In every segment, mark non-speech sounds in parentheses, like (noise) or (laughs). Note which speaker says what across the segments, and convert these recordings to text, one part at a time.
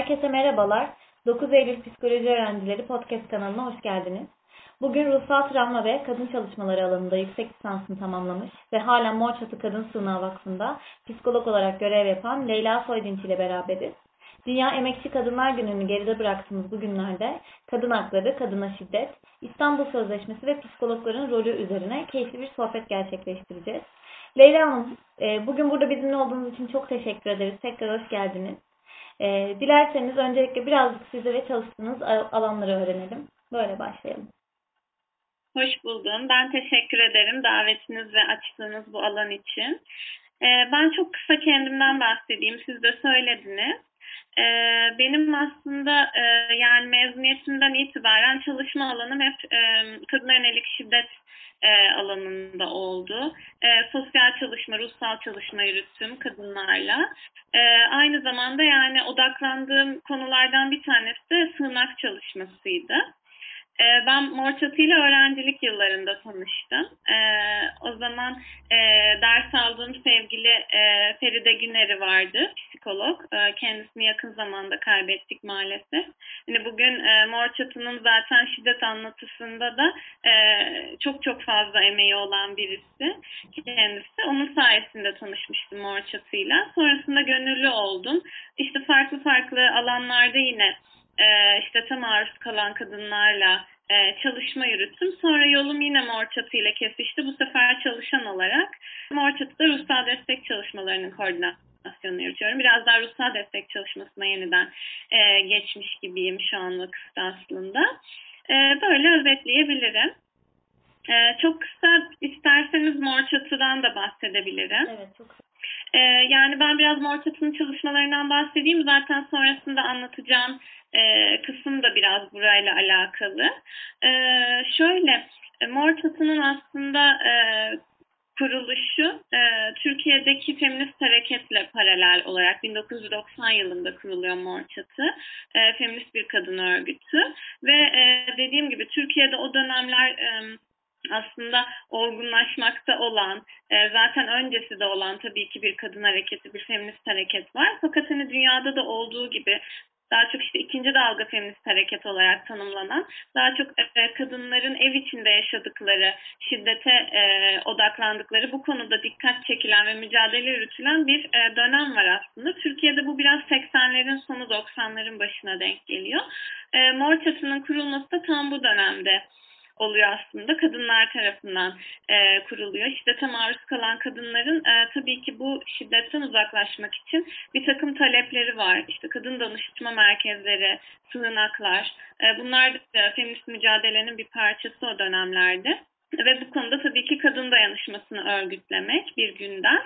Speaker 1: Herkese merhabalar. 9 Eylül Psikoloji Öğrencileri Podcast kanalına hoş geldiniz. Bugün ruhsal travma ve kadın çalışmaları alanında yüksek lisansını tamamlamış ve hala Mor Çatı Kadın Sığınağı Vakfı'nda psikolog olarak görev yapan Leyla Soydinç ile beraberiz. Dünya Emekçi Kadınlar Günü'nü geride bıraktığımız bu günlerde kadın hakları, kadına şiddet, İstanbul Sözleşmesi ve psikologların rolü üzerine keyifli bir sohbet gerçekleştireceğiz. Leyla Hanım, e, bugün burada bizimle olduğunuz için çok teşekkür ederiz. Tekrar hoş geldiniz. E, dilerseniz öncelikle birazcık sizi ve çalıştığınız alanları öğrenelim. Böyle başlayalım.
Speaker 2: Hoş buldum. Ben teşekkür ederim davetiniz ve açtığınız bu alan için. E, ben çok kısa kendimden bahsedeyim. Siz de söylediniz. Benim aslında yani mezuniyetimden itibaren çalışma alanım hep kadına yönelik şiddet alanında oldu. Sosyal çalışma, ruhsal çalışma yürüttüm kadınlarla. Aynı zamanda yani odaklandığım konulardan bir tanesi de sığınak çalışmasıydı. Ee, ben Mor ile öğrencilik yıllarında tanıştım. Ee, o zaman e, ders aldığım sevgili e, Feride Güner'i vardı, psikolog. E, kendisini yakın zamanda kaybettik maalesef. Yani bugün Mor Çatı'nın zaten şiddet anlatısında da çok çok fazla emeği olan birisi kendisi. Onun sayesinde tanışmıştım Mor Çatı'yla. Sonrasında gönüllü oldum. İşte farklı farklı alanlarda yine e, şiddete maruz kalan kadınlarla e, çalışma yürüttüm. Sonra yolum yine Mor Çatı ile kesişti. Bu sefer çalışan olarak Mor Çatı'da ruhsal destek çalışmalarının koordinasyonunu yürütüyorum. Biraz daha ruhsal destek çalışmasına yeniden e, geçmiş gibiyim şu anlık aslında. E, böyle özetleyebilirim. Çok kısa isterseniz Mor Çatı'dan da bahsedebilirim.
Speaker 1: Evet, çok
Speaker 2: ee, yani ben biraz Mor Çatı'nın çalışmalarından bahsedeyim. Zaten sonrasında anlatacağım e, kısım da biraz burayla alakalı. E, şöyle, e, Mor Çatı'nın aslında e, kuruluşu e, Türkiye'deki feminist hareketle paralel olarak 1990 yılında kuruluyor Mor Çatı. E, feminist bir kadın örgütü ve e, dediğim gibi Türkiye'de o dönemler e, aslında olgunlaşmakta olan, e, zaten öncesi de olan tabii ki bir kadın hareketi, bir feminist hareket var. Fakat hani dünyada da olduğu gibi daha çok işte ikinci dalga feminist hareket olarak tanımlanan, daha çok e, kadınların ev içinde yaşadıkları, şiddete e, odaklandıkları, bu konuda dikkat çekilen ve mücadele yürütülen bir e, dönem var aslında. Türkiye'de bu biraz 80'lerin sonu 90'ların başına denk geliyor. E, Mor Çatı'nın kurulması da tam bu dönemde oluyor aslında. Kadınlar tarafından e, kuruluyor. Şiddete maruz kalan kadınların e, tabii ki bu şiddetten uzaklaşmak için bir takım talepleri var. İşte kadın danışma merkezleri, sığınaklar. E, bunlar da feminist mücadelenin bir parçası o dönemlerde. Ve bu konuda tabii ki kadın dayanışmasını örgütlemek bir günden.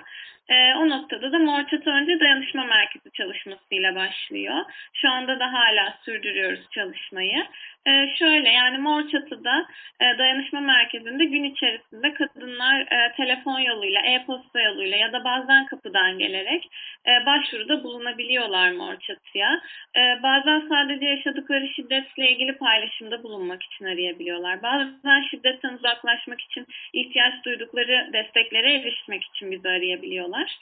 Speaker 2: E, o noktada da Mor Çatı önce dayanışma merkezi çalışmasıyla başlıyor. Şu anda da hala sürdürüyoruz çalışmayı. E, şöyle yani Mor Çatı'da e, dayanışma merkezinde gün içerisinde kadınlar e, telefon yoluyla, e-posta yoluyla ya da bazen kapıdan gelerek e, başvuruda bulunabiliyorlar Mor Çatı'ya. E, bazen sadece yaşadıkları şiddetle ilgili paylaşımda bulunmak için arayabiliyorlar. Bazen şiddetten uzaklaşmak için ihtiyaç duydukları desteklere erişmek için bizi arayabiliyorlar yapıyorlar.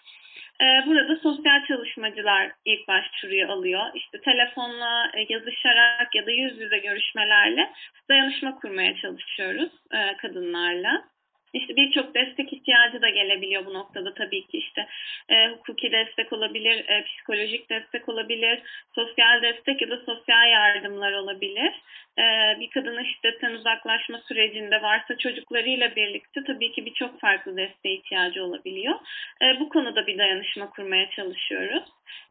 Speaker 2: Ee, burada sosyal çalışmacılar ilk başvuruyu alıyor. İşte telefonla, e, yazışarak ya da yüz yüze görüşmelerle dayanışma kurmaya çalışıyoruz e, kadınlarla. İşte birçok destek ihtiyacı da gelebiliyor bu noktada tabii ki işte e, hukuki destek olabilir, e, psikolojik destek olabilir, sosyal destek ya da sosyal yardımlar olabilir. E, bir kadının şiddetten uzaklaşma sürecinde varsa çocuklarıyla birlikte tabii ki birçok farklı desteğe ihtiyacı olabiliyor. E, bu konuda bir dayanışma kurmaya çalışıyoruz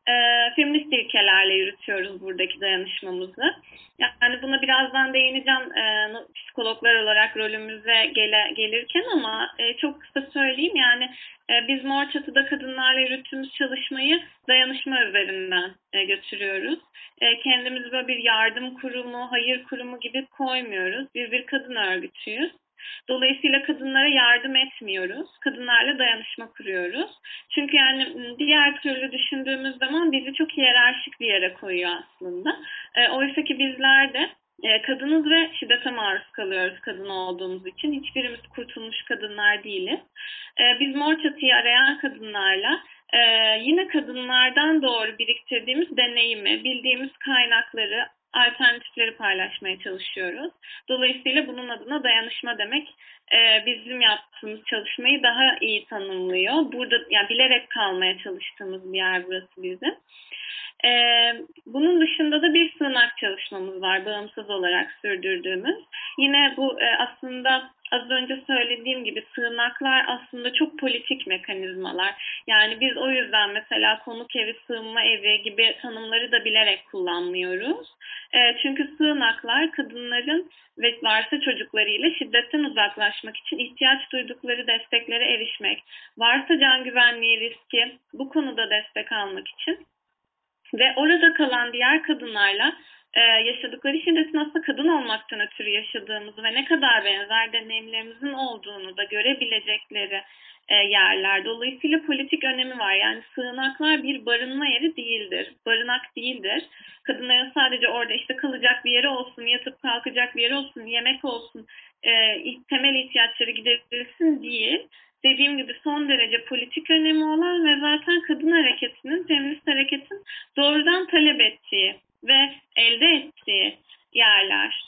Speaker 2: e, feminist ilkelerle yürütüyoruz buradaki dayanışmamızı. Yani buna birazdan değineceğim e, psikologlar olarak rolümüze gele, gelirken ama e, çok kısa söyleyeyim yani e, biz Mor Çatı'da kadınlarla yürüttüğümüz çalışmayı dayanışma üzerinden e, götürüyoruz. E, kendimizi böyle bir yardım kurumu, hayır kurumu gibi koymuyoruz. Biz bir kadın örgütüyüz. Dolayısıyla kadınlara yardım etmiyoruz. Kadınlarla dayanışma kuruyoruz. Çünkü yani diğer türlü düşündüğümüz zaman bizi çok hiyerarşik bir yere koyuyor aslında. E, oysa ki bizler de e, kadınız ve şiddete maruz kalıyoruz kadın olduğumuz için. Hiçbirimiz kurtulmuş kadınlar değiliz. E, biz mor çatıyı arayan kadınlarla e, yine kadınlardan doğru biriktirdiğimiz deneyimi, bildiğimiz kaynakları, alternatifleri paylaşmaya çalışıyoruz. Dolayısıyla bunun adına dayanışma demek e, bizim yaptığımız çalışmayı daha iyi tanımlıyor. Burada yani bilerek kalmaya çalıştığımız bir yer burası bizim. E, bunun dışında da bir sığınak çalışmamız var bağımsız olarak sürdürdüğümüz. Yine bu e, aslında az önce söylediğim gibi sığınaklar aslında çok politik mekanizmalar. Yani biz o yüzden mesela konuk evi, sığınma evi gibi tanımları da bilerek kullanmıyoruz. E, çünkü sığınaklar kadınların ve varsa çocuklarıyla şiddetten uzaklaşmak için ihtiyaç duydukları desteklere erişmek, varsa can güvenliği riski bu konuda destek almak için ve orada kalan diğer kadınlarla e, yaşadıkları şiddetin aslında kadın olmaktan ötürü yaşadığımızı ve ne kadar benzer deneyimlerimizin olduğunu da görebilecekleri e, yerler. Dolayısıyla politik önemi var. Yani sığınaklar bir barınma yeri değildir. Barınak değildir. Kadınların sadece orada işte kalacak bir yeri olsun, yatıp kalkacak bir yeri olsun, yemek olsun, e, temel ihtiyaçları giderilsin değil dediğim gibi son derece politik önemi olan ve zaten kadın hareketinin, feminist hareketin doğrudan talep ettiği ve elde ettiği yerler.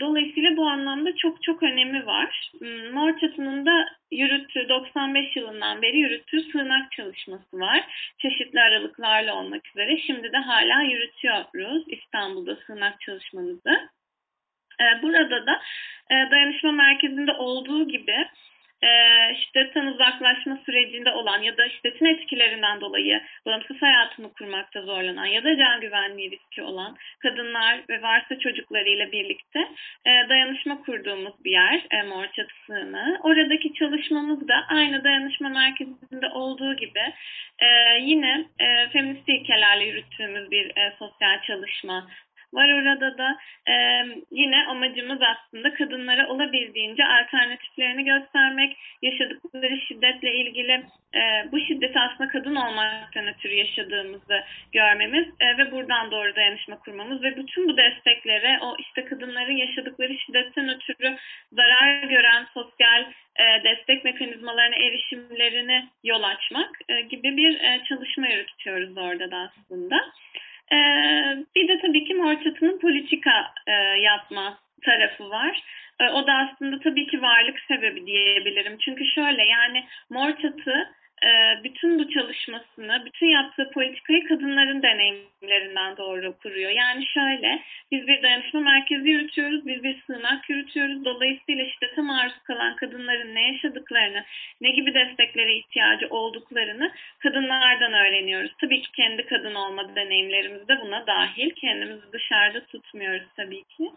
Speaker 2: Dolayısıyla bu anlamda çok çok önemi var. Hmm, Mor Çatı'nın da yürüttüğü 95 yılından beri yürüttüğü sığınak çalışması var. Çeşitli aralıklarla olmak üzere. Şimdi de hala yürütüyoruz İstanbul'da sığınak çalışmamızı. Burada da dayanışma merkezinde olduğu gibi e, şiddetten uzaklaşma sürecinde olan ya da şiddetin etkilerinden dolayı bağımsız hayatını kurmakta zorlanan ya da can güvenliği riski olan kadınlar ve varsa çocuklarıyla birlikte e, dayanışma kurduğumuz bir yer e, Mor Çatısı'nı. Oradaki çalışmamız da aynı dayanışma merkezinde olduğu gibi e, yine e, feminist ilkelerle yürüttüğümüz bir e, sosyal çalışma var orada da e, yine amacımız aslında kadınlara olabildiğince alternatiflerini göstermek, yaşadıkları şiddetle ilgili e, bu şiddeti aslında kadın olmaktan ötürü yaşadığımızı görmemiz e, ve buradan doğru dayanışma kurmamız ve bütün bu desteklere o işte kadınların yaşadıkları şiddetten ötürü zarar gören sosyal e, destek mekanizmalarına erişimlerini yol açmak e, gibi bir e, çalışma yürütüyoruz orada da aslında. Ee, bir de tabii ki Mor Çatı'nın politika e, yapma tarafı var. E, o da aslında tabii ki varlık sebebi diyebilirim. Çünkü şöyle yani Mor Çatı e, bütün bu çalışmasını, bütün yaptığı politikayı kadınların deneyimlerinden doğru kuruyor. Yani şöyle, biz bir dayanışma merkezi yürütüyoruz, biz bir sığınak yürütüyoruz. Dolayısıyla şiddete maruz kalan kadınların ne yaşadıklarını, ne gibi desteklere ihtiyacı olduklarını kadınlardan öğreniyoruz. Tabii ki kendi kadın olma deneyimlerimiz de buna dahil. Kendimizi dışarıda tutmuyoruz tabii ki.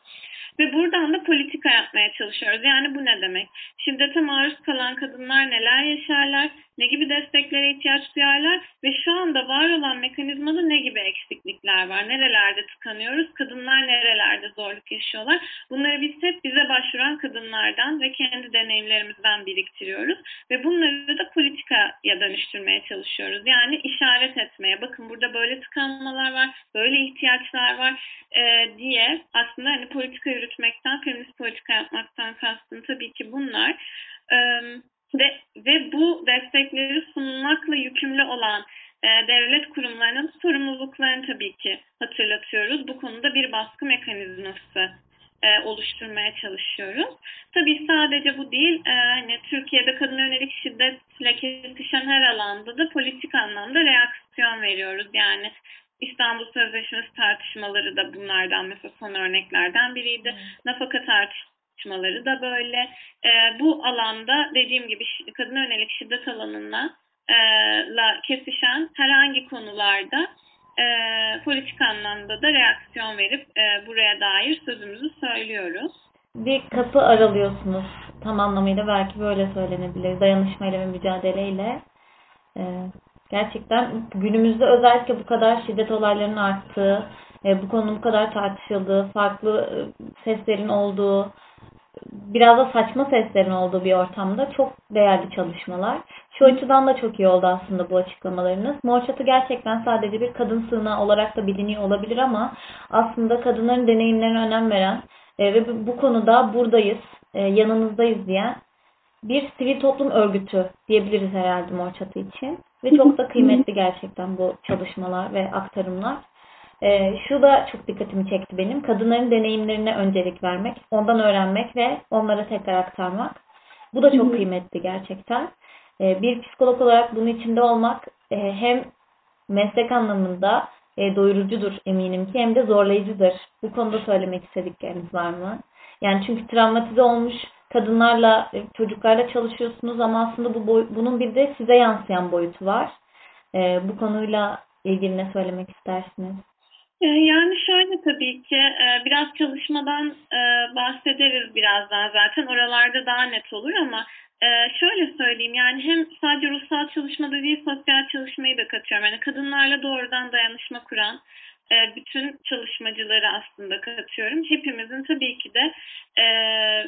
Speaker 2: Ve buradan da politika yapmaya çalışıyoruz. Yani bu ne demek? Şiddete maruz kalan kadınlar neler yaşarlar? ne gibi desteklere ihtiyaç duyarlar ve şu anda var olan mekanizmada ne gibi eksiklikler var, nerelerde tıkanıyoruz, kadınlar nerelerde zorluk yaşıyorlar. Bunları biz hep bize başvuran kadınlardan ve kendi deneyimlerimizden biriktiriyoruz ve bunları da politikaya dönüştürmeye çalışıyoruz. Yani işaret etmeye, bakın burada böyle tıkanmalar var, böyle ihtiyaçlar var e, diye aslında hani politika yürütmekten, feminist politika yapmaktan kastım tabii ki bunlar. Evet ve, ve bu destekleri sunmakla yükümlü olan e, devlet kurumlarının sorumluluklarını tabii ki hatırlatıyoruz. Bu konuda bir baskı mekanizması e, oluşturmaya çalışıyoruz. Tabii sadece bu değil, e, hani Türkiye'de kadın yönelik şiddetle kesişen her alanda da politik anlamda reaksiyon veriyoruz. Yani İstanbul Sözleşmesi tartışmaları da bunlardan mesela son örneklerden biriydi. Nafaka tartışmaları çalışmaları da böyle. E, bu alanda dediğim gibi kadın yönelik şiddet alanına e, la kesişen herhangi konularda e, politik anlamda da reaksiyon verip e, buraya dair sözümüzü söylüyoruz.
Speaker 1: Bir kapı aralıyorsunuz tam anlamıyla belki böyle söylenebilir dayanışmayla ve mücadeleyle. E, gerçekten günümüzde özellikle bu kadar şiddet olaylarının arttığı, e, bu konunun bu kadar tartışıldığı, farklı e, seslerin olduğu, biraz da saçma seslerin olduğu bir ortamda çok değerli çalışmalar. Şu açıdan da çok iyi oldu aslında bu açıklamalarınız. Mor Çatı gerçekten sadece bir kadın sığınağı olarak da biliniyor olabilir ama aslında kadınların deneyimlerine önem veren e, ve bu konuda buradayız, e, yanınızdayız diyen bir sivil toplum örgütü diyebiliriz herhalde Mor Çatı için. ve çok da kıymetli gerçekten bu çalışmalar ve aktarımlar. Ee, şu da çok dikkatimi çekti benim. Kadınların deneyimlerine öncelik vermek, ondan öğrenmek ve onlara tekrar aktarmak. Bu da çok kıymetli gerçekten. Ee, bir psikolog olarak bunun içinde olmak e, hem meslek anlamında e, doyurucudur eminim ki hem de zorlayıcıdır. Bu konuda söylemek istedikleriniz var mı? Yani çünkü travmatize olmuş kadınlarla, e, çocuklarla çalışıyorsunuz ama aslında bu boy- bunun bir de size yansıyan boyutu var. E, bu konuyla ilgili ne söylemek istersiniz?
Speaker 2: Ee, Yani şöyle tabii ki e, biraz çalışmadan e, bahsederiz birazdan zaten oralarda daha net olur ama e, şöyle söyleyeyim yani hem sadece ruhsal çalışmada değil sosyal çalışmayı da katıyorum. Yani kadınlarla doğrudan dayanışma kuran bütün çalışmacıları aslında katıyorum. Hepimizin tabii ki de e,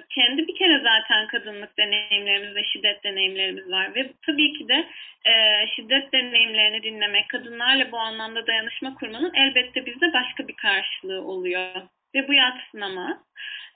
Speaker 2: kendi bir kere zaten kadınlık deneyimlerimiz ve şiddet deneyimlerimiz var ve tabii ki de e, şiddet deneyimlerini dinlemek, kadınlarla bu anlamda dayanışma kurmanın elbette bizde başka bir karşılığı oluyor ve bu yatsınamaz.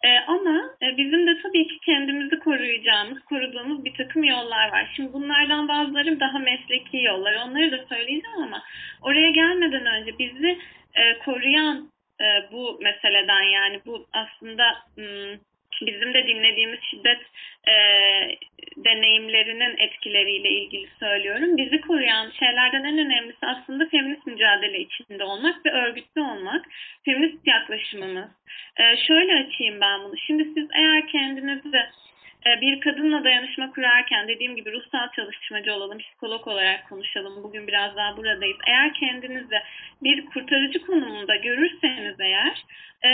Speaker 2: E, ama e, bizim de tabii ki kendimizi koruyacağımız, koruduğumuz bir takım yollar var. Şimdi bunlardan bazıları daha mesleki yollar. Onları da söyleyeceğim ama oraya gelmeden önce bizi e, koruyan e, bu meseleden yani bu aslında hmm, bizim de dinlediğimiz şiddet e, deneyimlerinin etkileriyle ilgili söylüyorum. Bizi koruyan şeylerden en önemlisi aslında feminist mücadele içinde olmak ve örgütlü olmak. Feminist yaklaşımımız. E, şöyle açayım ben bunu. Şimdi siz eğer kendinizi bir kadınla dayanışma kurarken dediğim gibi ruhsal çalışmacı olalım, psikolog olarak konuşalım. Bugün biraz daha buradayız. Eğer kendinizi bir kurtarıcı konumunda görürseniz eğer e,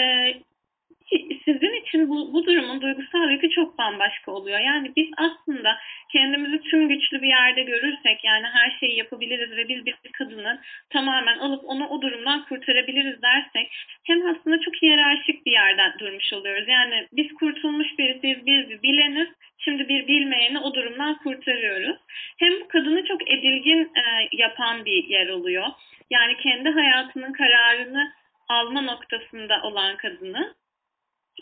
Speaker 2: sizin için bu, bu durumun duygusal yükü çok bambaşka oluyor. Yani biz aslında kendimizi tüm güçlü bir yerde görürsek yani her şeyi yapabiliriz ve biz bir kadını tamamen alıp onu o durumdan kurtarabiliriz dersek hem aslında çok hiyerarşik bir yerden durmuş oluyoruz. Yani biz kurtulmuş birisiyiz, biz bir bileniz. Şimdi bir bilmeyeni o durumdan kurtarıyoruz. Hem bu kadını çok edilgin e, yapan bir yer oluyor. Yani kendi hayatının kararını alma noktasında olan kadını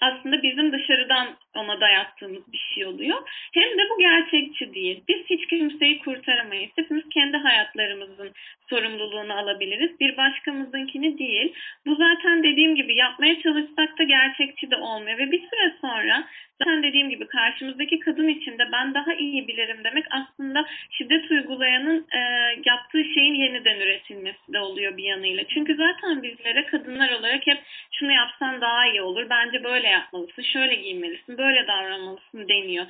Speaker 2: aslında bizim dışarıdan ona dayattığımız bir şey oluyor. Hem de bu gerçekçi değil. Biz hiç kimseyi kurtaramayız. Hepimiz kendi hayatlarımızın sorumluluğunu alabiliriz. Bir başkamızınkini değil. Bu zaten dediğim gibi yapmaya çalışsak da gerçekçi de olmuyor. Ve bir süre sonra zaten dediğim gibi karşımızdaki kadın için de ben daha iyi bilirim demek aslında şiddet uygulayanın e, yaptığı şeyin yeniden üretilmesi de oluyor bir yanıyla. Çünkü zaten bizlere kadınlar olarak hep şunu yapsan daha iyi olur. Bence böyle yapmalısın, şöyle giyinmelisin, böyle davranmalısın deniyor.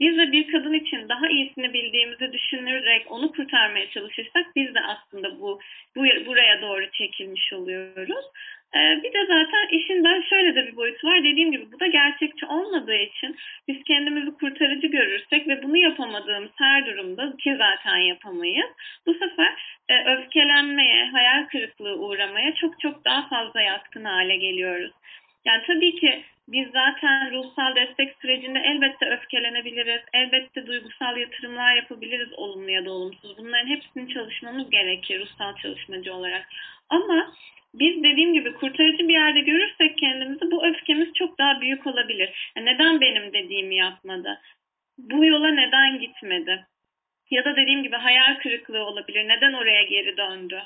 Speaker 2: Biz de bir kadın için daha iyisini bildiğimizi düşünerek onu kurtarmaya çalışırsak biz de aslında bu, bu buraya doğru çekilmiş oluyoruz. Ee, bir de zaten işin ben şöyle de bir boyutu var. Dediğim gibi bu da gerçekçi olmadığı için biz kendimizi kurtarıcı görürsek ve bunu yapamadığımız her durumda ki zaten yapamayız. Bu sefer e, öfkelenmeye, hayal kırıklığı uğramaya çok çok daha fazla yatkın hale geliyoruz. Yani tabii ki biz zaten ruhsal destek sürecinde elbette öfkelenebiliriz, elbette duygusal yatırımlar yapabiliriz olumlu ya da olumsuz. Bunların hepsini çalışmamız gerekir ruhsal çalışmacı olarak. Ama biz dediğim gibi kurtarıcı bir yerde görürsek kendimizi bu öfkemiz çok daha büyük olabilir. Neden benim dediğimi yapmadı? Bu yola neden gitmedi? Ya da dediğim gibi hayal kırıklığı olabilir. Neden oraya geri döndü?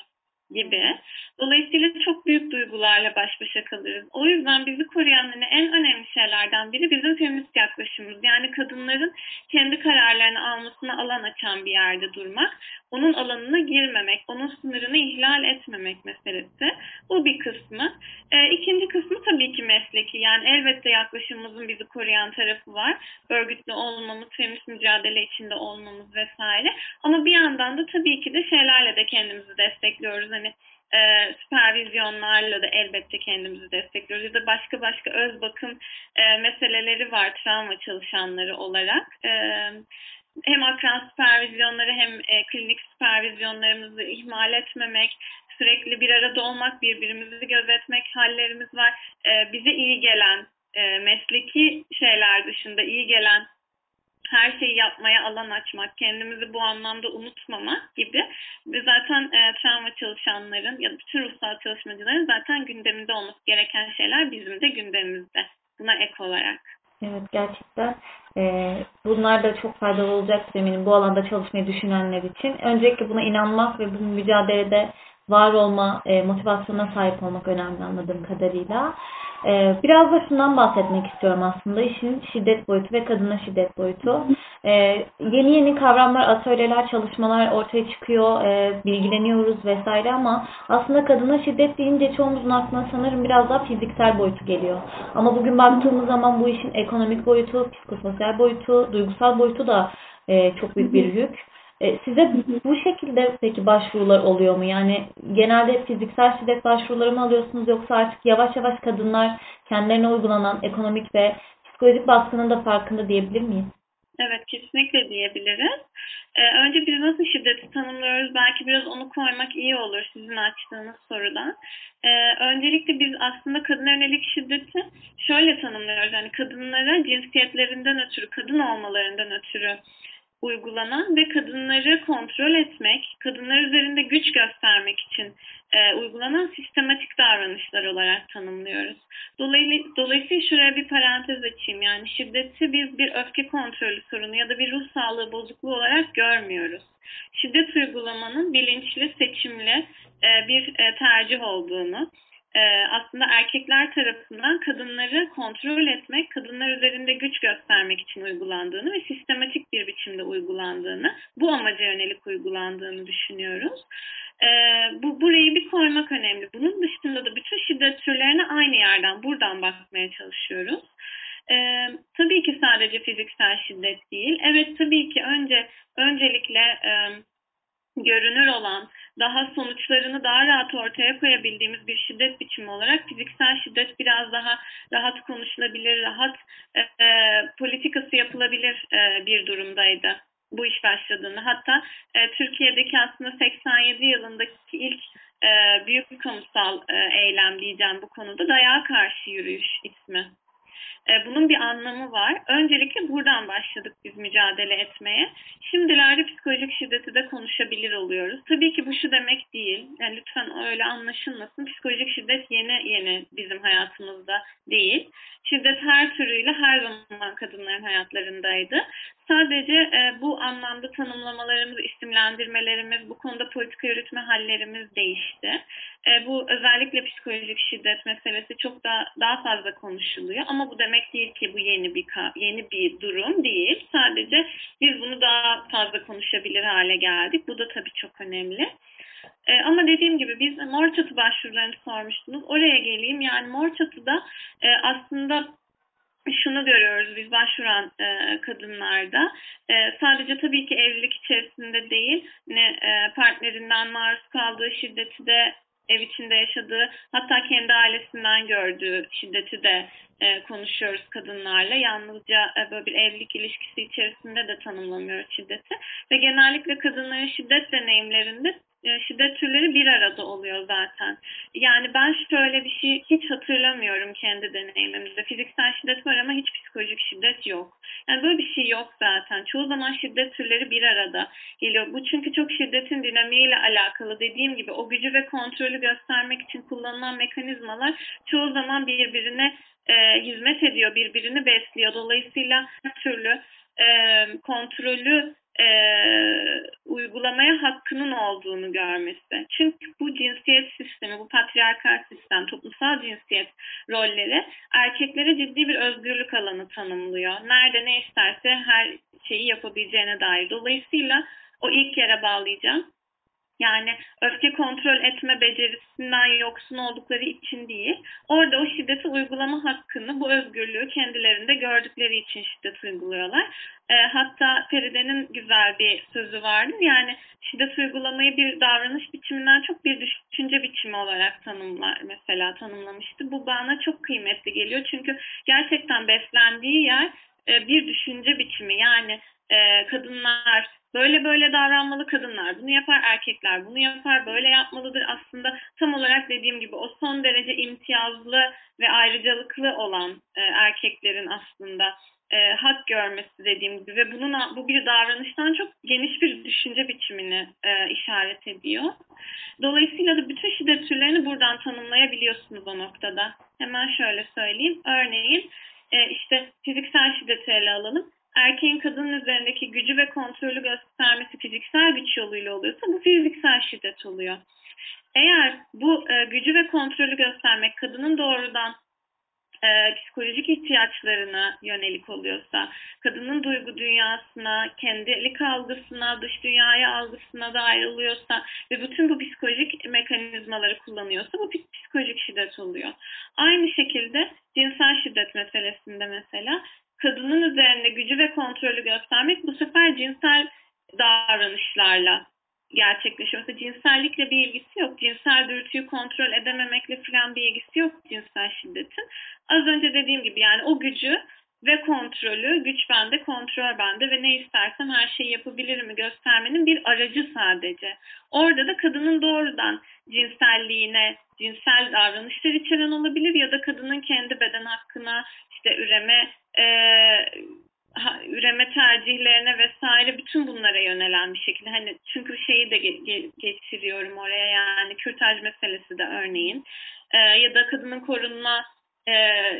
Speaker 2: gibi. Dolayısıyla çok büyük duygularla baş başa kalırız. O yüzden bizi koruyan hani en önemli şeylerden biri bizim feminist yaklaşımımız. Yani kadınların kendi kararlarını almasına alan açan bir yerde durmak. Onun alanına girmemek, onun sınırını ihlal etmemek meselesi. Bu bir kısmı. E, ikinci kısmı tabii ki mesleki. Yani elbette yaklaşımımızın bizi koruyan tarafı var. Örgütlü olmamız, feminist mücadele içinde olmamız vesaire. Ama bir yandan da tabii ki de şeylerle de kendimizi destekliyoruz. Hani e, süpervizyonlarla da elbette kendimizi destekliyoruz. Ya da başka başka öz bakım e, meseleleri var travma çalışanları olarak. E, hem akran süpervizyonları hem e, klinik süpervizyonlarımızı ihmal etmemek, sürekli bir arada olmak, birbirimizi gözetmek hallerimiz var. E, bize iyi gelen, e, mesleki şeyler dışında iyi gelen her şeyi yapmaya alan açmak, kendimizi bu anlamda unutmamak gibi zaten e, travma çalışanların ya da bütün ruhsal çalışmacıların zaten gündeminde olması gereken şeyler bizim de gündemimizde. Buna ek olarak.
Speaker 1: Evet gerçekten e, bunlar da çok faydalı olacaktır eminim bu alanda çalışmayı düşünenler için. Öncelikle buna inanmak ve bu mücadelede var olma e, motivasyonuna sahip olmak önemli anladığım kadarıyla. E, biraz da şundan bahsetmek istiyorum aslında işin şiddet boyutu ve kadına şiddet boyutu. E, yeni yeni kavramlar, atölyeler, çalışmalar ortaya çıkıyor, e, bilgileniyoruz vesaire ama aslında kadına şiddet deyince çoğumuzun aklına sanırım biraz daha fiziksel boyutu geliyor. Ama bugün baktığımız zaman bu işin ekonomik boyutu, psikososyal boyutu, duygusal boyutu da e, çok büyük bir yük. E, size bu şekilde peki başvurular oluyor mu? Yani genelde fiziksel şiddet başvuruları mı alıyorsunuz yoksa artık yavaş yavaş kadınlar kendilerine uygulanan ekonomik ve psikolojik baskının da farkında diyebilir miyiz?
Speaker 2: Evet kesinlikle diyebiliriz. Ee, önce biz nasıl şiddeti tanımlıyoruz? Belki biraz onu koymak iyi olur sizin açtığınız sorudan. Ee, öncelikle biz aslında kadın yönelik şiddeti şöyle tanımlıyoruz. Yani kadınlara cinsiyetlerinden ötürü, kadın olmalarından ötürü uygulanan ve kadınları kontrol etmek, kadınlar üzerinde güç göstermek için e, uygulanan sistematik davranışlar olarak tanımlıyoruz. Dolayısıyla, dolayısıyla şuraya bir parantez açayım. Yani şiddeti biz bir öfke kontrolü sorunu ya da bir ruh sağlığı bozukluğu olarak görmüyoruz. Şiddet uygulamanın bilinçli, seçimli e, bir e, tercih olduğunu, aslında erkekler tarafından kadınları kontrol etmek, kadınlar üzerinde güç göstermek için uygulandığını ve sistematik bir biçimde uygulandığını, bu amaca yönelik uygulandığını düşünüyoruz. E, bu Burayı bir koymak önemli. Bunun dışında da bütün şiddet türlerine aynı yerden, buradan bakmaya çalışıyoruz. Ee, tabii ki sadece fiziksel şiddet değil. Evet tabii ki önce öncelikle e, görünür olan, daha sonuçlarını daha rahat ortaya koyabildiğimiz bir şiddet biçimi olarak fiziksel şiddet biraz daha rahat konuşulabilir, rahat e, e, politikası yapılabilir e, bir durumdaydı bu iş başladığında. Hatta e, Türkiye'deki aslında 87 yılındaki ilk e, büyük kamusal e, eylem diyeceğim bu konuda dayağa karşı yürüyüş ismi. E, bunun bir anlamı var. Öncelikle buradan başladık biz mücadele etmeye. Şimdilerde psikolojik şiddeti de konuşabilir oluyoruz. Tabii ki bu şu demek değil. Yani lütfen öyle anlaşılmasın. Psikolojik şiddet yeni yeni bizim hayatımızda değil. Şiddet her türüyle her zaman kadınların hayatlarındaydı. Sadece e, bu anlamda tanımlamalarımız, isimlendirmelerimiz, bu konuda politika yürütme hallerimiz değişti. E, bu özellikle psikolojik şiddet meselesi çok da daha fazla konuşuluyor ama bu demek değil ki bu yeni bir yeni bir durum değil. Sadece biz bunu daha fazla konuşabilir hale geldik. Bu da tabii çok önemli. E, ama dediğim gibi biz mor çatı başvurularını sormuştunuz. Oraya geleyim. Yani mor çatıda e, aslında şunu görüyoruz biz başvuran e, kadınlarda e, sadece tabii ki evlilik içerisinde değil ne e, partnerinden maruz kaldığı şiddeti de ev içinde yaşadığı hatta kendi ailesinden gördüğü şiddeti de e, konuşuyoruz kadınlarla. Yalnızca e, böyle bir evlilik ilişkisi içerisinde de tanımlamıyoruz şiddeti. Ve genellikle kadınların şiddet deneyimlerinde şiddet türleri bir arada oluyor zaten. Yani ben şöyle bir şey hiç hatırlamıyorum kendi deneyimimizde. Fiziksel şiddet var ama hiç psikolojik şiddet yok. Yani böyle bir şey yok zaten. Çoğu zaman şiddet türleri bir arada geliyor. Bu çünkü çok şiddetin dinamiğiyle alakalı. Dediğim gibi o gücü ve kontrolü göstermek için kullanılan mekanizmalar çoğu zaman birbirine e, hizmet ediyor, birbirini besliyor. Dolayısıyla her türlü e, kontrolü e, uygulamaya hakkının olduğunu görmesi. Çünkü bu cinsiyet sistemi, bu patriarkal sistem, toplumsal cinsiyet rolleri erkeklere ciddi bir özgürlük alanı tanımlıyor. Nerede ne isterse her şeyi yapabileceğine dair. Dolayısıyla o ilk yere bağlayacağım. Yani öfke kontrol etme becerisinden yoksun oldukları için değil. Orada o şiddeti uygulama hakkını, bu özgürlüğü kendilerinde gördükleri için şiddet uyguluyorlar. E, hatta Feride'nin güzel bir sözü vardı. Yani şiddet uygulamayı bir davranış biçiminden çok bir düşünce biçimi olarak tanımlar mesela tanımlamıştı. Bu bana çok kıymetli geliyor. Çünkü gerçekten beslendiği yer e, bir düşünce biçimi. Yani e, kadınlar böyle böyle davranmalı kadınlar bunu yapar erkekler bunu yapar böyle yapmalıdır aslında tam olarak dediğim gibi o son derece imtiyazlı ve ayrıcalıklı olan e, erkeklerin aslında e, hak görmesi dediğim gibi ve bunun bu bir davranıştan çok geniş bir düşünce biçimini e, işaret ediyor. Dolayısıyla da bütün şiddet türlerini buradan tanımlayabiliyorsunuz o noktada. Hemen şöyle söyleyeyim. Örneğin e, işte fiziksel şiddeti ele alalım. Erkeğin kadının üzerindeki gücü ve kontrolü göstermesi fiziksel güç yoluyla oluyorsa bu fiziksel şiddet oluyor. Eğer bu e, gücü ve kontrolü göstermek kadının doğrudan e, psikolojik ihtiyaçlarına yönelik oluyorsa, kadının duygu dünyasına, kendilik algısına, dış dünyaya algısına dair oluyorsa ve bütün bu psikolojik mekanizmaları kullanıyorsa bu psikolojik şiddet oluyor. Aynı şekilde cinsel şiddet meselesinde mesela kadının üzerinde gücü ve kontrolü göstermek bu sefer cinsel davranışlarla gerçekleşiyor. Mesela cinsellikle bir ilgisi yok. Cinsel dürtüyü kontrol edememekle falan bir ilgisi yok cinsel şiddetin. Az önce dediğim gibi yani o gücü ve kontrolü, güç bende, kontrol bende ve ne istersem her şeyi yapabilirim göstermenin bir aracı sadece. Orada da kadının doğrudan cinselliğine, cinsel davranışlar içeren olabilir ya da kadının kendi beden hakkına, işte üreme, e, üreme tercihlerine vesaire bütün bunlara yönelen bir şekilde hani çünkü şeyi de ge- ge- getiriyorum oraya yani kürtaj meselesi de örneğin e, ya da kadının korunma e,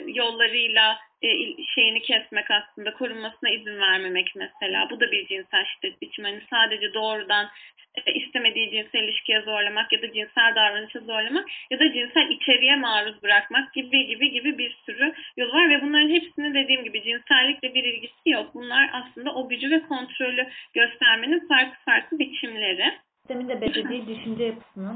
Speaker 2: yollarıyla e, şeyini kesmek aslında korunmasına izin vermemek mesela bu da bir cinsel şiddet biçimi hani sadece doğrudan e, istemediği cinsel ilişkiye zorlamak ya da cinsel davranışa zorlamak ya da cinsel içeriğe maruz bırakmak gibi gibi gibi bir sürü yol var ve bunların hepsinin dediğim gibi cinsellikle bir ilgisi yok. Bunlar aslında o gücü ve kontrolü göstermenin farklı farklı biçimleri.
Speaker 1: Sistemin de (laughs) beklediği düşünce yapısının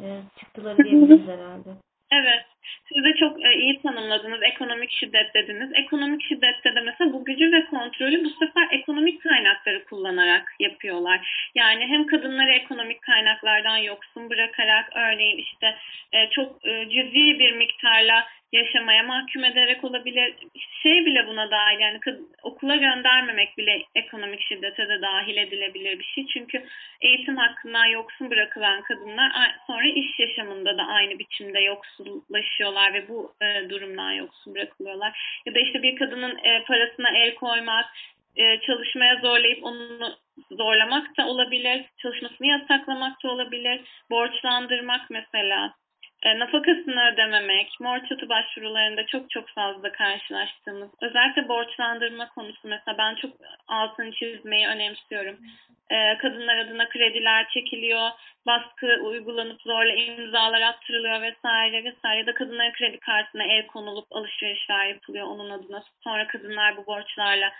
Speaker 1: e, çıktıları (laughs) diyebiliriz herhalde.
Speaker 2: Evet. Siz de çok e, iyi tanımladınız. Ekonomik şiddet dediniz. Ekonomik şiddette de mesela bu gücü ve kontrolü bu sefer ekonomik kaynakları kullanarak yapıyorlar. Yani hem kadınları ekonomik kaynaklardan yoksun bırakarak örneğin işte e, çok e, cüzi bir miktarla yaşamaya mahkum ederek olabilir. Şey bile buna dahil yani okula göndermemek bile ekonomik şiddete de dahil edilebilir bir şey. Çünkü eğitim hakkından yoksun bırakılan kadınlar sonra iş yaşamında da aynı biçimde yoksullaşıyorlar ve bu e, durumdan yoksun bırakılıyorlar. Ya da işte bir kadının e, parasına el koymak, e, çalışmaya zorlayıp onu zorlamak da olabilir, çalışmasını yasaklamak da olabilir, borçlandırmak mesela e, nafakasını ödememek, mor başvurularında çok çok fazla karşılaştığımız, özellikle borçlandırma konusu mesela ben çok altını çizmeyi önemsiyorum. E, kadınlar adına krediler çekiliyor, baskı uygulanıp zorla imzalar attırılıyor vesaire vesaire ya da kadınların kredi kartına el konulup alışverişler yapılıyor onun adına. Sonra kadınlar bu borçlarla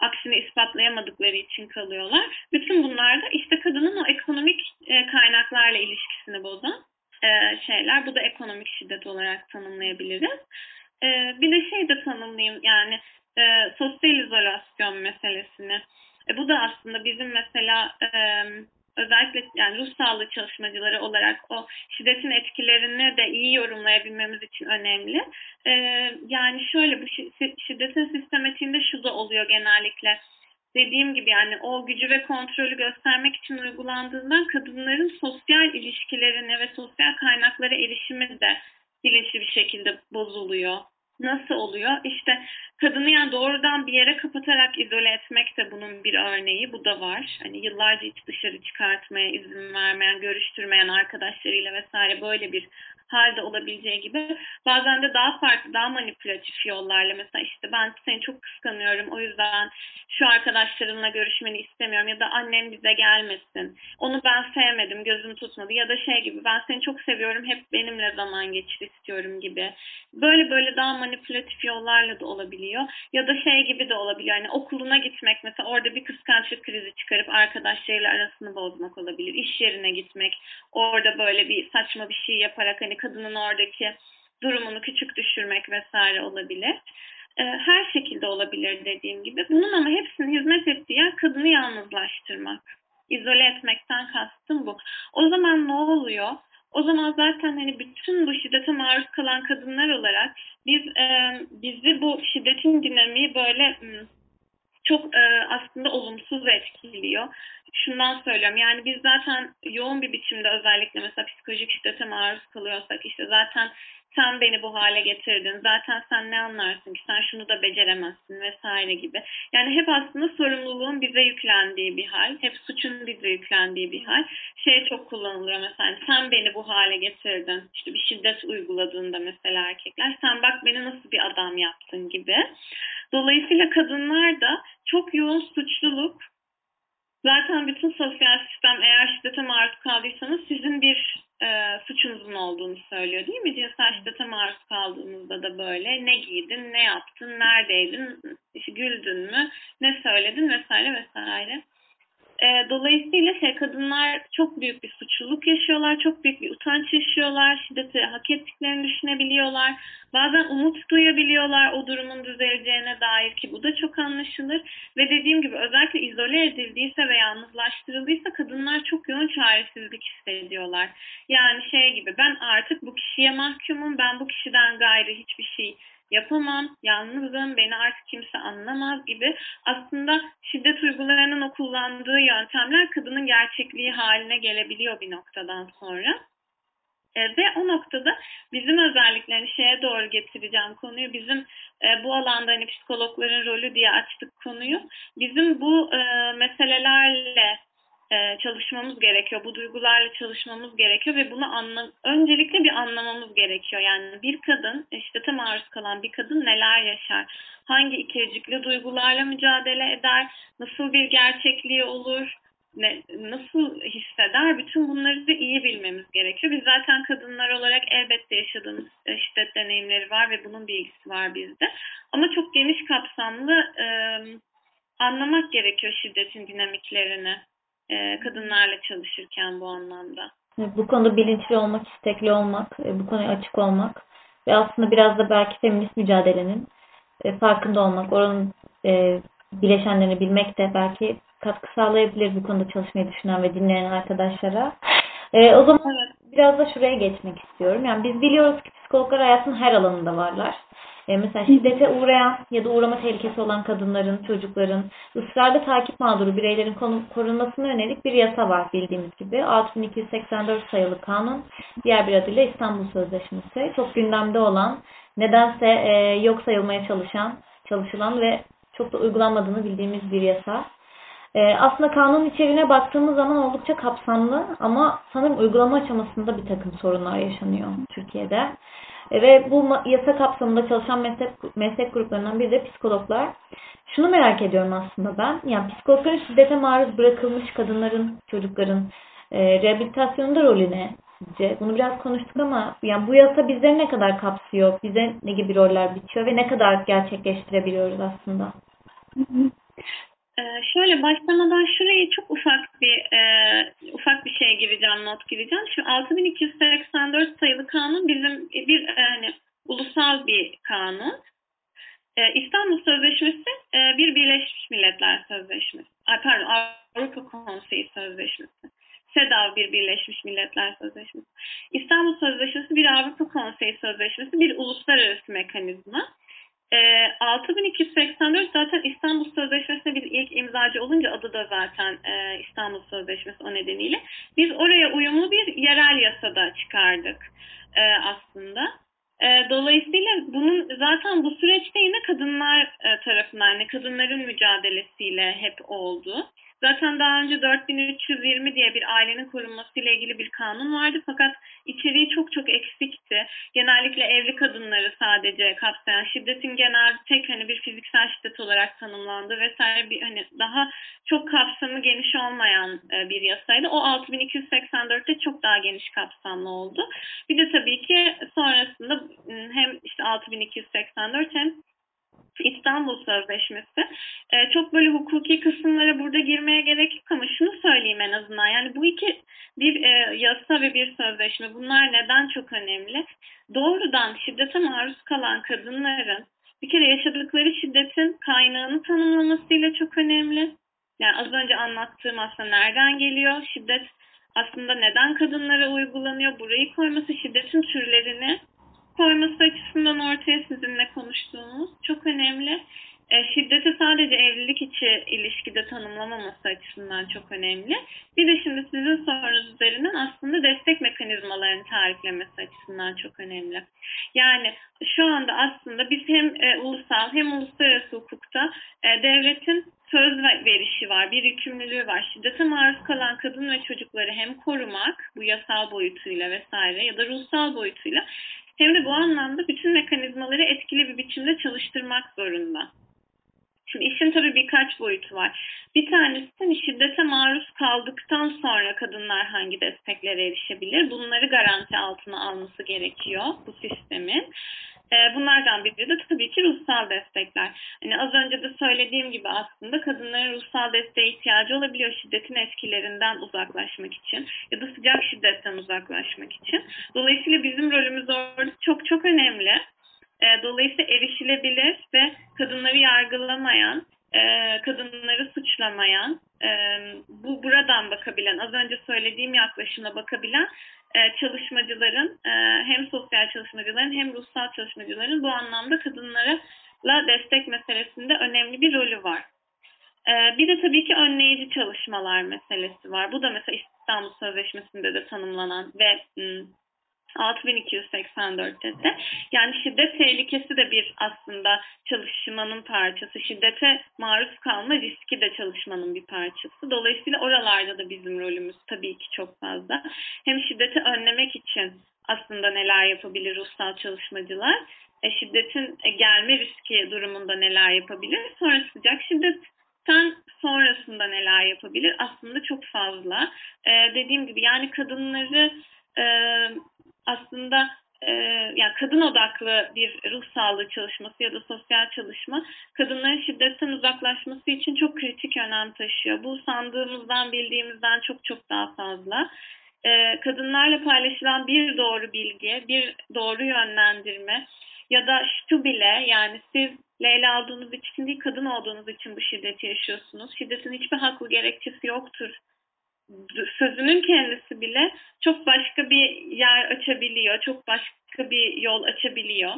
Speaker 2: aksini ispatlayamadıkları için kalıyorlar. Bütün bunlar da işte kadının o ekonomik e, kaynaklarla ilişkisini bozan e, şeyler. Bu da ekonomik şiddet olarak tanımlayabiliriz. E, bir de şey de tanımlayayım yani sosyal izolasyon meselesini. E, bu da aslında bizim mesela e, özellikle yani ruh sağlığı çalışmacıları olarak o şiddetin etkilerini de iyi yorumlayabilmemiz için önemli. E, yani şöyle bu şiddetin sistematiğinde şu da oluyor genellikle dediğim gibi yani o gücü ve kontrolü göstermek için uygulandığından kadınların sosyal ilişkilerine ve sosyal kaynaklara erişimi de bilinçli bir şekilde bozuluyor. Nasıl oluyor? İşte kadını yani doğrudan bir yere kapatarak izole etmek de bunun bir örneği. Bu da var. Hani yıllarca hiç dışarı çıkartmaya izin vermeyen, görüştürmeyen arkadaşlarıyla vesaire böyle bir halde olabileceği gibi bazen de daha farklı, daha manipülatif yollarla mesela işte ben seni çok kıskanıyorum o yüzden şu arkadaşlarımla görüşmeni istemiyorum ya da annem bize gelmesin. Onu ben sevmedim, gözüm tutmadı ya da şey gibi ben seni çok seviyorum, hep benimle zaman geçir istiyorum gibi. Böyle böyle daha manipülatif yollarla da olabiliyor. Ya da şey gibi de olabiliyor. Yani okuluna gitmek mesela orada bir kıskançlık krizi çıkarıp arkadaşlarıyla arasını bozmak olabilir. İş yerine gitmek, orada böyle bir saçma bir şey yaparak hani kadının oradaki durumunu küçük düşürmek vesaire olabilir. Ee, her şekilde olabilir dediğim gibi. Bunun ama hepsinin hizmet ettiği yer kadını yalnızlaştırmak. İzole etmekten kastım bu. O zaman ne oluyor? O zaman zaten hani bütün bu şiddete maruz kalan kadınlar olarak biz e, bizi bu şiddetin dinamiği böyle çok e, aslında olumsuz etkiliyor. Şundan söylüyorum yani biz zaten yoğun bir biçimde özellikle mesela psikolojik şiddete maruz kalıyorsak işte zaten sen beni bu hale getirdin. Zaten sen ne anlarsın ki sen şunu da beceremezsin vesaire gibi. Yani hep aslında sorumluluğun bize yüklendiği bir hal. Hep suçun bize yüklendiği bir hal. Şey çok kullanılıyor mesela sen beni bu hale getirdin. İşte bir şiddet uyguladığında mesela erkekler sen bak beni nasıl bir adam yaptın gibi. Dolayısıyla kadınlar da çok yoğun suçluluk Zaten bütün sosyal sistem eğer şiddete maruz kaldıysanız sizin bir e, suçunuzun olduğunu söylüyor değil mi? Cinsel şiddete maruz kaldığınızda da böyle ne giydin, ne yaptın, neredeydin, işte güldün mü, ne söyledin vesaire vesaire. E, dolayısıyla şey, kadınlar çok büyük bir suçluluk yaşıyorlar, çok büyük bir utanç yaşıyorlar, şiddeti hak ettiklerini düşünebiliyorlar. Bazen umut duyabiliyorlar o durumun düzeleceğine dair ki bu da çok anlaşılır. Ve dediğim gibi özellikle izole edildiyse ve yalnızlaştırıldıysa kadınlar çok yoğun çaresizlik hissediyorlar. Yani şey gibi ben artık bu kişiye mahkumum, ben bu kişiden gayrı hiçbir şey yapamam, yalnızım, beni artık kimse anlamaz gibi aslında şiddet uygulayanın o kullandığı yöntemler kadının gerçekliği haline gelebiliyor bir noktadan sonra. E, ve o noktada bizim özellikle hani şeye doğru getireceğim konuyu bizim e, bu alanda hani psikologların rolü diye açtık konuyu. Bizim bu e, meselelerle e, çalışmamız gerekiyor. Bu duygularla çalışmamız gerekiyor ve bunu anla öncelikle bir anlamamız gerekiyor. Yani bir kadın, şiddete maruz kalan bir kadın neler yaşar? Hangi ikircikli duygularla mücadele eder? Nasıl bir gerçekliği olur? Ne, nasıl hisseder? Bütün bunları da iyi bilmemiz gerekiyor. Biz zaten kadınlar olarak elbette yaşadığımız şiddet deneyimleri var ve bunun bilgisi var bizde. Ama çok geniş kapsamlı e, anlamak gerekiyor şiddetin dinamiklerini e, kadınlarla çalışırken bu anlamda.
Speaker 1: Bu konuda bilinçli olmak, istekli olmak, e, bu konuya açık olmak ve aslında biraz da belki feminist mücadelenin e, farkında olmak, oranın bileşenlerini bilmek de belki katkı sağlayabilir bu konuda çalışmayı düşünen ve dinleyen arkadaşlara. o zaman biraz da şuraya geçmek istiyorum. Yani biz biliyoruz ki psikologlar hayatın her alanında varlar. E, mesela şiddete uğrayan ya da uğrama tehlikesi olan kadınların, çocukların, ısrarlı takip mağduru bireylerin korunmasına yönelik bir yasa var bildiğimiz gibi. 6284 sayılı kanun, diğer bir adıyla İstanbul Sözleşmesi. Çok gündemde olan, nedense e, yok sayılmaya çalışan, çalışılan ve çok da uygulanmadığını bildiğimiz bir yasa. E, aslında kanun içeriğine baktığımız zaman oldukça kapsamlı ama sanırım uygulama aşamasında bir takım sorunlar yaşanıyor Türkiye'de. E, ve bu yasa kapsamında çalışan meslek, meslek gruplarından biri de psikologlar. Şunu merak ediyorum aslında ben. Yani psikologların şiddete maruz bırakılmış kadınların, çocukların e, rehabilitasyonunda rolü ne? Sizce? Bunu biraz konuştuk ama yani bu yasa bizleri ne kadar kapsıyor? Bize ne gibi roller biçiyor ve ne kadar gerçekleştirebiliyoruz aslında?
Speaker 2: Ee, şöyle başlamadan şurayı çok ufak bir e, ufak bir şey gireceğim, not gireceğim. Şu 6284 sayılı kanun bizim bir e, hani ulusal bir kanun. E, İstanbul Sözleşmesi e, bir Birleşmiş Milletler Sözleşmesi. Ay, pardon Avrupa Konseyi Sözleşmesi. SEDAV bir Birleşmiş Milletler Sözleşmesi. İstanbul Sözleşmesi bir Avrupa Konseyi Sözleşmesi, bir uluslararası mekanizma. E, ee, 6284 zaten İstanbul Sözleşmesi'ne biz ilk imzacı olunca adı da zaten e, İstanbul Sözleşmesi o nedeniyle. Biz oraya uyumlu bir yerel yasada çıkardık e, aslında. E, dolayısıyla bunun zaten bu süreçte yine kadınlar e, tarafından, yani kadınların mücadelesiyle hep oldu. Zaten daha önce 4320 diye bir ailenin korunması ile ilgili bir kanun vardı fakat içeriği çok çok eksikti. Genellikle evli kadınları sadece kapsayan şiddetin genel tek hani bir fiziksel şiddet olarak tanımlandı vesaire bir hani daha çok kapsamı geniş olmayan e, bir yasaydı. O 6284'te çok daha geniş kapsamlı oldu. Bir de tabii ki sonrasında ıı, hem işte 6284 hem İstanbul Sözleşmesi. E, çok böyle hukuki kısımlara burada girmeye gerek yok ama şunu söyleyeyim en azından. Yani bu iki bir e, yasa ve bir sözleşme bunlar neden çok önemli? Doğrudan şiddete maruz kalan kadınların bir kere yaşadıkları şiddetin kaynağını tanımlamasıyla çok önemli. Yani az önce anlattığım aslında nereden geliyor? Şiddet aslında neden kadınlara uygulanıyor? Burayı koyması şiddetin türlerini koyması açısından ortaya sizinle konuştuğumuz çok önemli. E, şiddeti sadece evlilik içi ilişkide tanımlamaması açısından çok önemli. Bir de şimdi sizin sorunuz üzerinden aslında destek mekanizmalarını tariflemesi açısından çok önemli. Yani şu anda aslında biz hem e, ulusal hem uluslararası hukukta e, devletin söz verişi var, bir yükümlülüğü var. Şiddete maruz kalan kadın ve çocukları hem korumak bu yasal boyutuyla vesaire ya da ruhsal boyutuyla hem de bu anlamda bütün mekanizmaları etkili bir biçimde çalıştırmak zorunda. Şimdi işin tabii birkaç boyutu var. Bir tanesi hani şiddete maruz kaldıktan sonra kadınlar hangi desteklere erişebilir? Bunları garanti altına alması gerekiyor bu sistemin. Ee, bunlardan biri de tabii ki ruhsal destekler. Hani az önce de söylediğim gibi aslında kadınların ruhsal desteğe ihtiyacı olabiliyor şiddetin etkilerinden uzaklaşmak için ya da sıcak şiddetten uzaklaşmak için. Dolayısıyla bizim rolümüz orada çok çok önemli. Ee, dolayısıyla erişilebilir ve kadınları yargılamayan, e, kadınları suçlamayan, e, bu buradan bakabilen, az önce söylediğim yaklaşımla bakabilen e, çalışmacıların e, hem sosyal çalışmacıların hem ruhsal çalışmacıların bu anlamda kadınlara destek meselesinde önemli bir rolü var. E, bir de tabii ki önleyici çalışmalar meselesi var. Bu da mesela İstanbul Sözleşmesi'nde de tanımlanan ve 6284'te de yani şiddet tehlikesi de bir aslında çalışmanın parçası. Şiddete maruz kalma riski de çalışmanın bir parçası. Dolayısıyla oralarda da bizim rolümüz tabii ki çok fazla. Hem şiddeti önlemek için aslında neler yapabilir ruhsal çalışmacılar? E, şiddetin gelme riski durumunda neler yapabilir? Sonra sıcak şiddetten sonrasında neler yapabilir? Aslında çok fazla. Ee, dediğim gibi yani kadınları e, aslında e, yani kadın odaklı bir ruh sağlığı çalışması ya da sosyal çalışma kadınların şiddetten uzaklaşması için çok kritik önem taşıyor. Bu sandığımızdan bildiğimizden çok çok daha fazla. E, kadınlarla paylaşılan bir doğru bilgi, bir doğru yönlendirme ya da şu bile yani siz Leyla olduğunuz için değil kadın olduğunuz için bu şiddeti yaşıyorsunuz. Şiddetin hiçbir haklı gerekçesi yoktur sözünün kendisi bile çok başka bir yer açabiliyor, çok başka bir yol açabiliyor.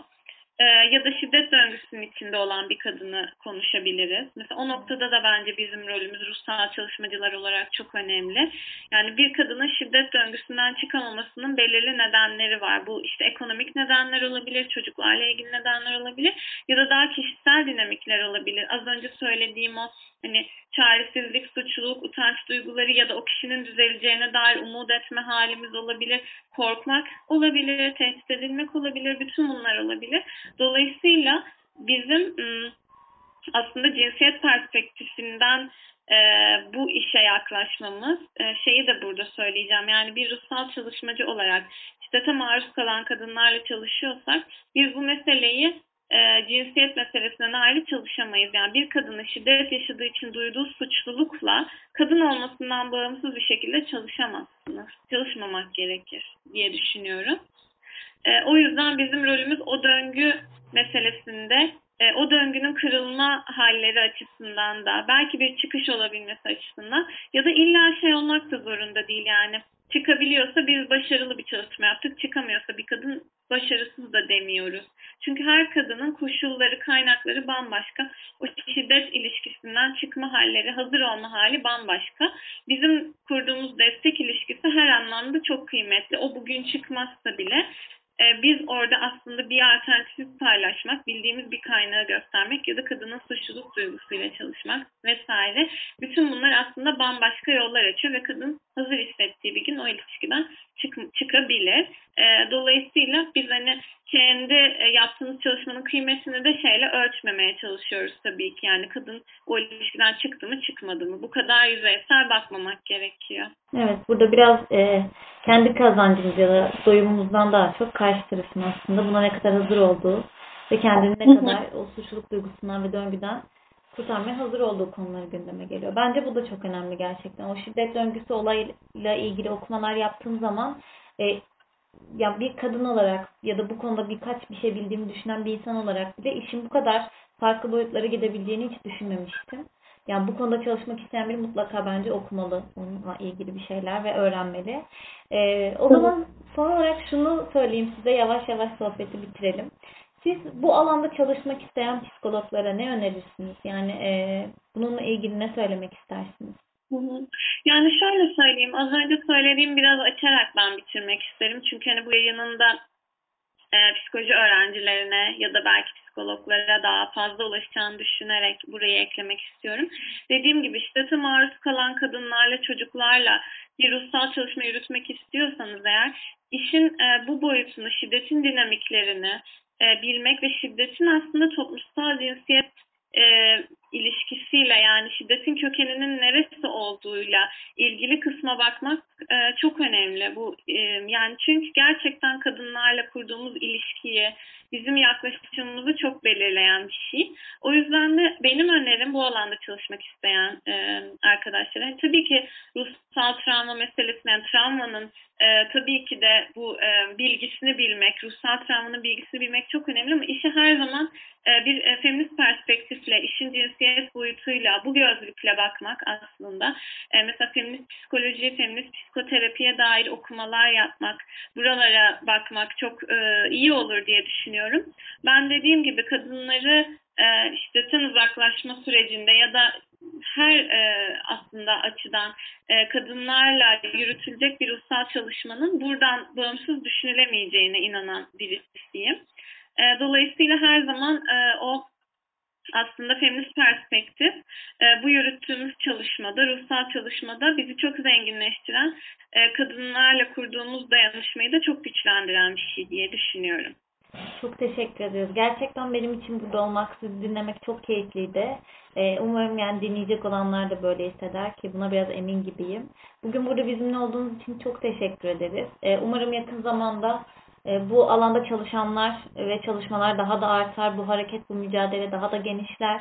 Speaker 2: Ee, ya da şiddet döngüsünün içinde olan bir kadını konuşabiliriz. Mesela o noktada da bence bizim rolümüz ruhsal çalışmacılar olarak çok önemli. Yani bir kadının şiddet döngüsünden çıkamamasının belirli nedenleri var. Bu işte ekonomik nedenler olabilir, çocuklarla ilgili nedenler olabilir ya da daha kişisel dinamikler olabilir. Az önce söylediğim o hani çaresizlik, suçluluk, utanç duyguları ya da o kişinin düzeleceğine dair umut etme halimiz olabilir. Korkmak olabilir, tehdit edilmek olabilir, bütün bunlar olabilir. Dolayısıyla bizim aslında cinsiyet perspektifinden e, bu işe yaklaşmamız e, şeyi de burada söyleyeceğim. Yani bir ruhsal çalışmacı olarak şiddete maruz kalan kadınlarla çalışıyorsak biz bu meseleyi e, cinsiyet meselesinden ayrı çalışamayız. Yani bir kadının şiddet yaşadığı için duyduğu suçlulukla kadın olmasından bağımsız bir şekilde çalışamazsınız. Çalışmamak gerekir diye düşünüyorum. E, o yüzden bizim rolümüz o döngü meselesinde e, o döngünün kırılma halleri açısından da belki bir çıkış olabilmesi açısından ya da illa şey olmak da zorunda değil yani çıkabiliyorsa biz başarılı bir çalışma yaptık çıkamıyorsa bir kadın başarısız da demiyoruz. Çünkü her kadının koşulları, kaynakları bambaşka. O şiddet ilişkisinden çıkma halleri, hazır olma hali bambaşka. Bizim kurduğumuz destek ilişkisi her anlamda çok kıymetli. O bugün çıkmazsa bile e, biz orada aslında bir alternatif paylaşmak, bildiğimiz bir kaynağı göstermek ya da kadının suçluluk duygusuyla çalışmak vesaire. Bütün bunlar aslında bambaşka yollar açıyor ve kadın hazır hissettiği bir gün o ilişkiden çık çıkabilir. E, dolayısıyla biz hani kendi e, yaptığımız çalışmanın kıymetini de şeyle ölçmemeye çalışıyoruz tabii ki. Yani kadın o ilişkiden çıktı mı çıkmadı mı? Bu kadar yüzeysel bakmamak gerekiyor.
Speaker 1: Evet burada biraz e, kendi kazancımız ya da doyumumuzdan daha çok karşı tarafın aslında buna ne kadar hazır olduğu ve kendini ne kadar o suçluluk duygusundan ve döngüden kurtarmaya hazır olduğu konuları gündeme geliyor. Bence bu da çok önemli gerçekten. O şiddet döngüsü olayla ilgili okumalar yaptığım zaman e, ya bir kadın olarak ya da bu konuda birkaç bir şey bildiğimi düşünen bir insan olarak bile işin bu kadar farklı boyutlara gidebileceğini hiç düşünmemiştim. Yani bu konuda çalışmak isteyen biri mutlaka bence okumalı onunla ilgili bir şeyler ve öğrenmeli. Ee, o zaman son olarak şunu söyleyeyim size yavaş yavaş sohbeti bitirelim. Siz bu alanda çalışmak isteyen psikologlara ne önerirsiniz? Yani e, bununla ilgili ne söylemek istersiniz?
Speaker 2: Yani şöyle söyleyeyim, az önce söylediğim biraz açarak ben bitirmek isterim. Çünkü hani bu yayının da e, psikoloji öğrencilerine ya da belki psikologlara daha fazla ulaşacağını düşünerek burayı eklemek istiyorum. Dediğim gibi şiddete maruz kalan kadınlarla, çocuklarla bir ruhsal çalışma yürütmek istiyorsanız eğer işin e, bu boyutunu, şiddetin dinamiklerini e, bilmek ve şiddetin aslında toplumsal cinsiyet e, konuyla yani şiddetin kökeninin neresi olduğuyla ilgili kısma bakmak e, çok önemli. Bu e, yani çünkü gerçekten kadınlarla kurduğumuz ilişkiyi, bizim yaklaşımımızı çok belirleyen bir şey. O yüzden de benim önerim bu alanda çalışmak isteyen e, arkadaşlara. Tabii ki ruhsal travma meselesi, yani travmanın e, tabii ki de bu e, bilgisini bilmek, ruhsal travmanın bilgisini bilmek çok önemli ama işi her zaman e, bir e, feminist perspektifle, işin cinsiyet boyutuyla, bu gözlükle bakmak aslında. E, mesela feminist psikoloji, feminist psikoterapiye dair okumalar yapmak, buralara bakmak çok e, iyi olur diye düşünüyorum. Ben dediğim gibi kadınları e, şiddetten uzaklaşma sürecinde ya da her e, aslında açıdan e, kadınlarla yürütülecek bir ruhsal çalışmanın buradan bağımsız düşünülemeyeceğine inanan birisiyim. E, dolayısıyla her zaman e, o aslında feminist perspektif e, bu yürüttüğümüz çalışmada, ruhsal çalışmada bizi çok zenginleştiren, e, kadınlarla kurduğumuz dayanışmayı da çok güçlendiren bir şey diye düşünüyorum.
Speaker 1: Çok teşekkür ediyoruz. Gerçekten benim için burada olmak, sizi dinlemek çok keyifliydi. Ee, umarım yani dinleyecek olanlar da böyle hisseder ki buna biraz emin gibiyim. Bugün burada bizimle olduğunuz için çok teşekkür ederiz. Ee, umarım yakın zamanda bu alanda çalışanlar ve çalışmalar daha da artar. Bu hareket, bu mücadele daha da genişler.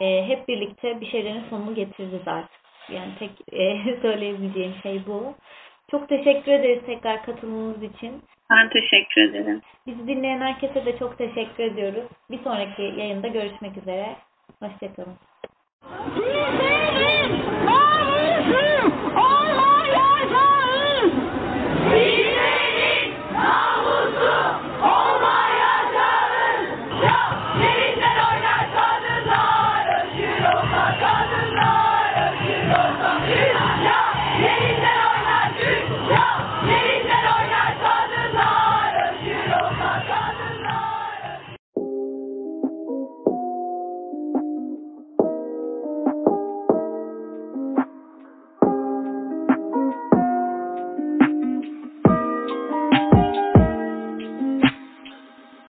Speaker 1: E, hep birlikte bir şeylerin sonunu getiririz artık. Yani tek e, (laughs) söyleyebileceğim şey bu. Çok teşekkür ederiz tekrar katılımınız için.
Speaker 2: Ben teşekkür ederim.
Speaker 1: Bizi dinleyen herkese de çok teşekkür ediyoruz. Bir sonraki yayında görüşmek üzere. Hoşçakalın.